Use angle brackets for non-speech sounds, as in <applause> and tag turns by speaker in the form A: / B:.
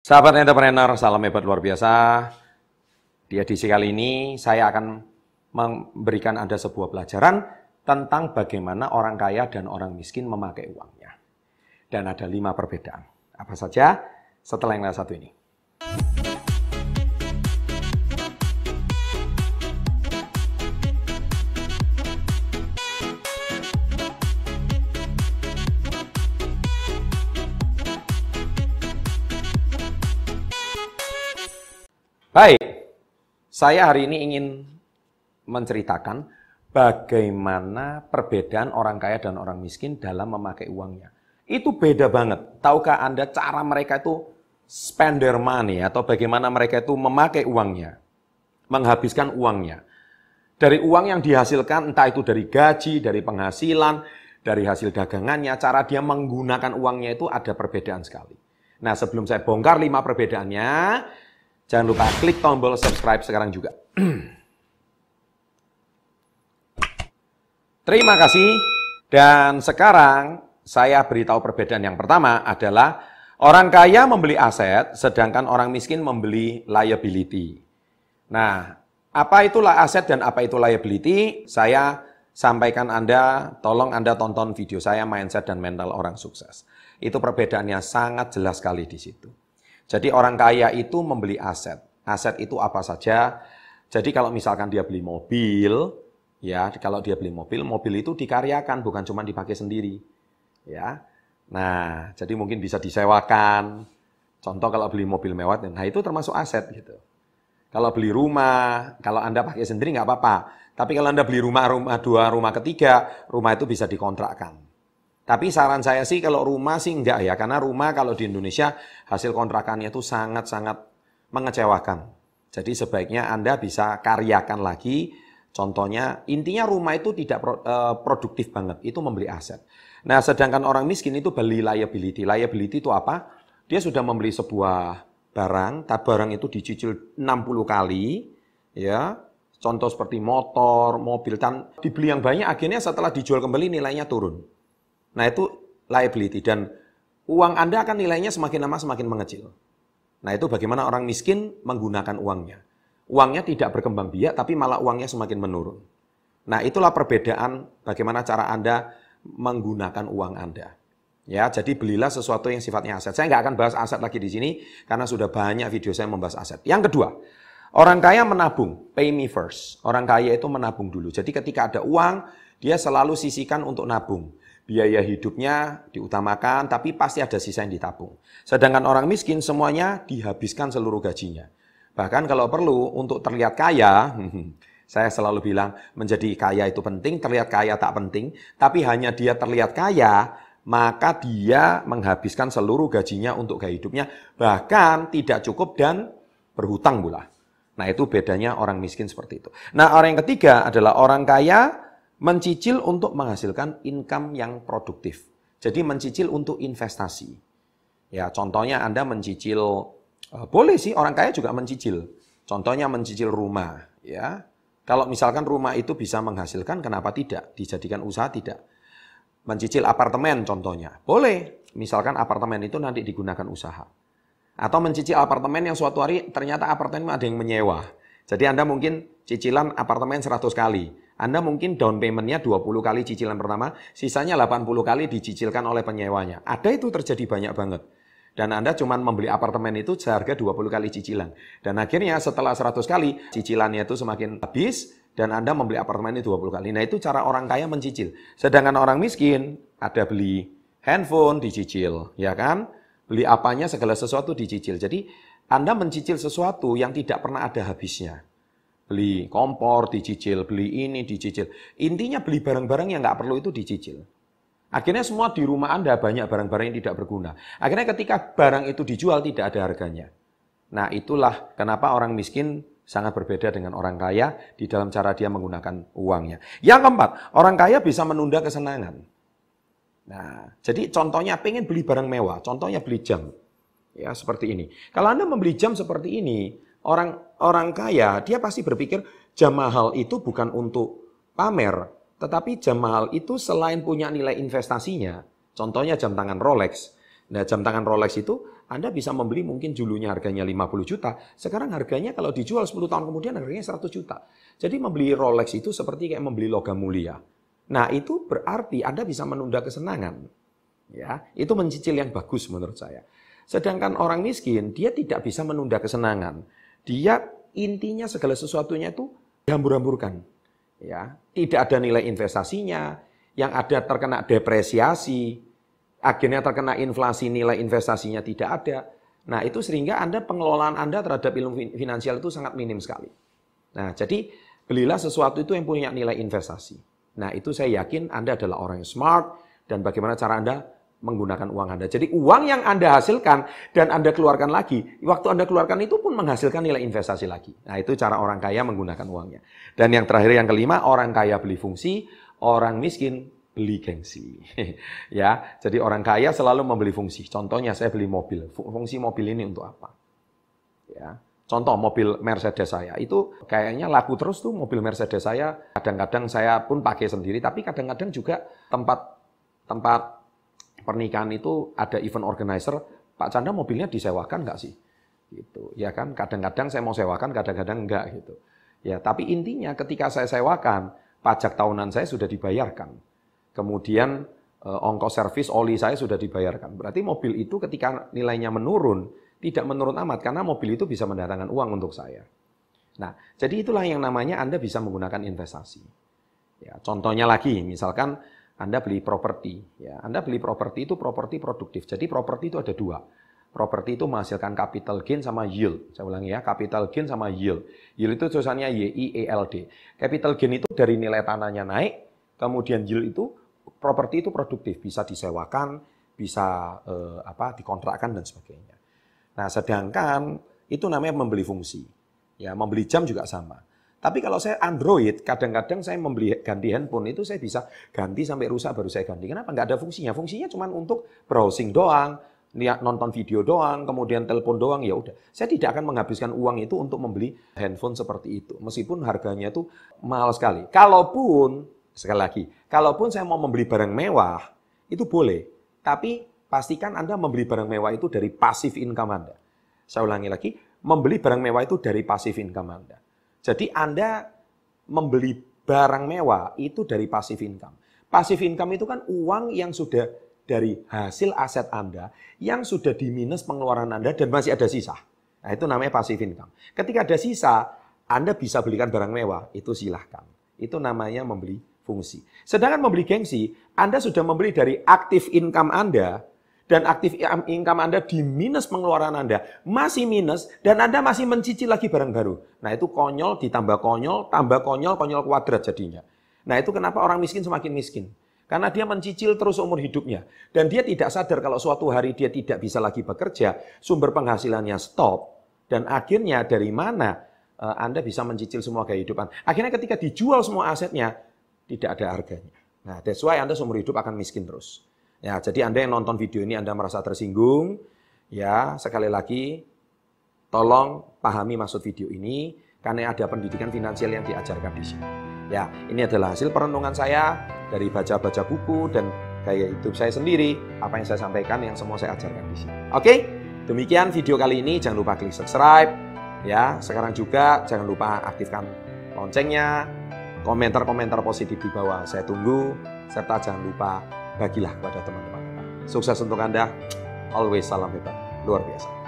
A: Sahabat entrepreneur, salam hebat luar biasa. Di edisi kali ini saya akan memberikan Anda sebuah pelajaran tentang bagaimana orang kaya dan orang miskin memakai uangnya. Dan ada lima perbedaan. Apa saja? Setelah yang satu ini. Saya hari ini ingin menceritakan bagaimana perbedaan orang kaya dan orang miskin dalam memakai uangnya. Itu beda banget. Tahukah Anda cara mereka itu spender money atau bagaimana mereka itu memakai uangnya, menghabiskan uangnya. Dari uang yang dihasilkan, entah itu dari gaji, dari penghasilan, dari hasil dagangannya, cara dia menggunakan uangnya itu ada perbedaan sekali. Nah sebelum saya bongkar lima perbedaannya, Jangan lupa klik tombol subscribe sekarang juga. <clears throat> Terima kasih. Dan sekarang saya beritahu perbedaan yang pertama adalah orang kaya membeli aset, sedangkan orang miskin membeli liability. Nah, apa itulah aset dan apa itu liability? Saya sampaikan Anda, tolong Anda tonton video saya Mindset dan Mental Orang Sukses. Itu perbedaannya sangat jelas sekali di situ. Jadi orang kaya itu membeli aset. Aset itu apa saja? Jadi kalau misalkan dia beli mobil, ya kalau dia beli mobil, mobil itu dikaryakan bukan cuma dipakai sendiri. Ya. Nah, jadi mungkin bisa disewakan. Contoh kalau beli mobil mewah, nah itu termasuk aset gitu. Kalau beli rumah, kalau Anda pakai sendiri nggak apa-apa. Tapi kalau Anda beli rumah, rumah dua, rumah ketiga, rumah itu bisa dikontrakkan. Tapi saran saya sih kalau rumah sih enggak ya, karena rumah kalau di Indonesia hasil kontrakannya itu sangat-sangat mengecewakan. Jadi sebaiknya Anda bisa karyakan lagi. Contohnya, intinya rumah itu tidak eh, produktif banget, itu membeli aset. Nah, sedangkan orang miskin itu beli liability. Liability itu apa? Dia sudah membeli sebuah barang, tak barang itu dicicil 60 kali, ya. Contoh seperti motor, mobil, dan dibeli yang banyak, akhirnya setelah dijual kembali nilainya turun. Nah itu liability dan uang Anda akan nilainya semakin lama semakin mengecil. Nah itu bagaimana orang miskin menggunakan uangnya. Uangnya tidak berkembang biak tapi malah uangnya semakin menurun. Nah itulah perbedaan bagaimana cara Anda menggunakan uang Anda. Ya, jadi belilah sesuatu yang sifatnya aset. Saya nggak akan bahas aset lagi di sini karena sudah banyak video saya membahas aset. Yang kedua, orang kaya menabung, pay me first. Orang kaya itu menabung dulu. Jadi ketika ada uang, dia selalu sisihkan untuk nabung biaya hidupnya diutamakan, tapi pasti ada sisa yang ditabung. Sedangkan orang miskin semuanya dihabiskan seluruh gajinya. Bahkan kalau perlu untuk terlihat kaya, <laughs> saya selalu bilang menjadi kaya itu penting, terlihat kaya tak penting, tapi hanya dia terlihat kaya, maka dia menghabiskan seluruh gajinya untuk gaya hidupnya, bahkan tidak cukup dan berhutang pula. Nah itu bedanya orang miskin seperti itu. Nah orang yang ketiga adalah orang kaya mencicil untuk menghasilkan income yang produktif. Jadi mencicil untuk investasi. Ya, contohnya Anda mencicil uh, boleh sih orang kaya juga mencicil. Contohnya mencicil rumah, ya. Kalau misalkan rumah itu bisa menghasilkan, kenapa tidak? Dijadikan usaha tidak? Mencicil apartemen contohnya. Boleh. Misalkan apartemen itu nanti digunakan usaha. Atau mencicil apartemen yang suatu hari ternyata apartemen ada yang menyewa. Jadi Anda mungkin cicilan apartemen 100 kali. Anda mungkin down payment-nya 20 kali cicilan pertama, sisanya 80 kali dicicilkan oleh penyewanya. Ada itu terjadi banyak banget. Dan Anda cuma membeli apartemen itu seharga 20 kali cicilan. Dan akhirnya setelah 100 kali, cicilannya itu semakin habis, dan Anda membeli apartemen itu 20 kali. Nah itu cara orang kaya mencicil. Sedangkan orang miskin, ada beli handphone dicicil, ya kan? Beli apanya segala sesuatu dicicil. Jadi Anda mencicil sesuatu yang tidak pernah ada habisnya beli kompor dicicil, beli ini dicicil. Intinya beli barang-barang yang nggak perlu itu dicicil. Akhirnya semua di rumah Anda banyak barang-barang yang tidak berguna. Akhirnya ketika barang itu dijual tidak ada harganya. Nah itulah kenapa orang miskin sangat berbeda dengan orang kaya di dalam cara dia menggunakan uangnya. Yang keempat, orang kaya bisa menunda kesenangan. Nah, jadi contohnya pengen beli barang mewah, contohnya beli jam. Ya, seperti ini. Kalau Anda membeli jam seperti ini, Orang orang kaya dia pasti berpikir jam mahal itu bukan untuk pamer, tetapi jam mahal itu selain punya nilai investasinya, contohnya jam tangan Rolex, Nah, jam tangan Rolex itu Anda bisa membeli mungkin dulunya harganya 50 juta, sekarang harganya kalau dijual 10 tahun kemudian harganya 100 juta. Jadi membeli Rolex itu seperti kayak membeli logam mulia. Nah, itu berarti Anda bisa menunda kesenangan. Ya, itu mencicil yang bagus menurut saya. Sedangkan orang miskin, dia tidak bisa menunda kesenangan. Dia intinya segala sesuatunya itu dihambur-hamburkan. Ya, tidak ada nilai investasinya, yang ada terkena depresiasi, akhirnya terkena inflasi, nilai investasinya tidak ada. Nah, itu sehingga Anda pengelolaan Anda terhadap ilmu finansial itu sangat minim sekali. Nah, jadi belilah sesuatu itu yang punya nilai investasi. Nah, itu saya yakin Anda adalah orang yang smart dan bagaimana cara Anda menggunakan uang Anda. Jadi uang yang Anda hasilkan dan Anda keluarkan lagi, waktu Anda keluarkan itu pun menghasilkan nilai investasi lagi. Nah, itu cara orang kaya menggunakan uangnya. Dan yang terakhir yang kelima, orang kaya beli fungsi, orang miskin beli gengsi. <laughs> ya, jadi orang kaya selalu membeli fungsi. Contohnya saya beli mobil. Fungsi mobil ini untuk apa? Ya. Contoh mobil Mercedes saya itu kayaknya laku terus tuh mobil Mercedes saya. Kadang-kadang saya pun pakai sendiri, tapi kadang-kadang juga tempat tempat pernikahan itu ada event organizer. Pak Chandra mobilnya disewakan nggak sih? Gitu. Ya kan, kadang-kadang saya mau sewakan, kadang-kadang enggak gitu. Ya, tapi intinya ketika saya sewakan, pajak tahunan saya sudah dibayarkan. Kemudian eh, ongkos servis oli saya sudah dibayarkan. Berarti mobil itu ketika nilainya menurun, tidak menurun amat karena mobil itu bisa mendatangkan uang untuk saya. Nah, jadi itulah yang namanya Anda bisa menggunakan investasi. Ya, contohnya lagi, misalkan Anda beli properti, ya, Anda beli properti itu properti produktif. Jadi properti itu ada dua. Properti itu menghasilkan capital gain sama yield. Saya ulangi ya, capital gain sama yield. Yield itu tulisannya Y I E L D. Capital gain itu dari nilai tanahnya naik, kemudian yield itu properti itu produktif, bisa disewakan, bisa eh, apa dikontrakkan dan sebagainya. Nah, sedangkan itu namanya membeli fungsi. Ya, membeli jam juga sama. Tapi kalau saya Android, kadang-kadang saya membeli ganti handphone itu saya bisa ganti sampai rusak baru saya ganti. Kenapa? Nggak ada fungsinya. Fungsinya cuma untuk browsing doang, nonton video doang, kemudian telepon doang, ya udah. Saya tidak akan menghabiskan uang itu untuk membeli handphone seperti itu. Meskipun harganya itu mahal sekali. Kalaupun, sekali lagi, kalaupun saya mau membeli barang mewah, itu boleh. Tapi pastikan Anda membeli barang mewah itu dari pasif income Anda. Saya ulangi lagi, membeli barang mewah itu dari pasif income Anda. Jadi Anda membeli barang mewah itu dari pasif income. Pasif income itu kan uang yang sudah dari hasil aset Anda yang sudah diminus pengeluaran Anda dan masih ada sisa. Nah, itu namanya pasif income. Ketika ada sisa, Anda bisa belikan barang mewah, itu silahkan. Itu namanya membeli fungsi. Sedangkan membeli gengsi, Anda sudah membeli dari aktif income Anda dan aktif income Anda di minus pengeluaran Anda, masih minus, dan Anda masih mencicil lagi barang baru. Nah itu konyol ditambah konyol, tambah konyol, konyol kuadrat jadinya. Nah itu kenapa orang miskin semakin miskin. Karena dia mencicil terus umur hidupnya. Dan dia tidak sadar kalau suatu hari dia tidak bisa lagi bekerja, sumber penghasilannya stop, dan akhirnya dari mana eh, Anda bisa mencicil semua kehidupan. Akhirnya ketika dijual semua asetnya, tidak ada harganya. Nah, that's why Anda seumur hidup akan miskin terus. Ya, jadi Anda yang nonton video ini Anda merasa tersinggung, ya, sekali lagi tolong pahami maksud video ini karena ada pendidikan finansial yang diajarkan di sini. Ya, ini adalah hasil perenungan saya dari baca-baca buku dan gaya hidup saya sendiri, apa yang saya sampaikan yang semua saya ajarkan di sini. Oke? Demikian video kali ini, jangan lupa klik subscribe. Ya, sekarang juga jangan lupa aktifkan loncengnya, komentar-komentar positif di bawah saya tunggu, serta jangan lupa bagilah kepada teman-teman. Sukses untuk Anda. Always salam hebat. Luar biasa.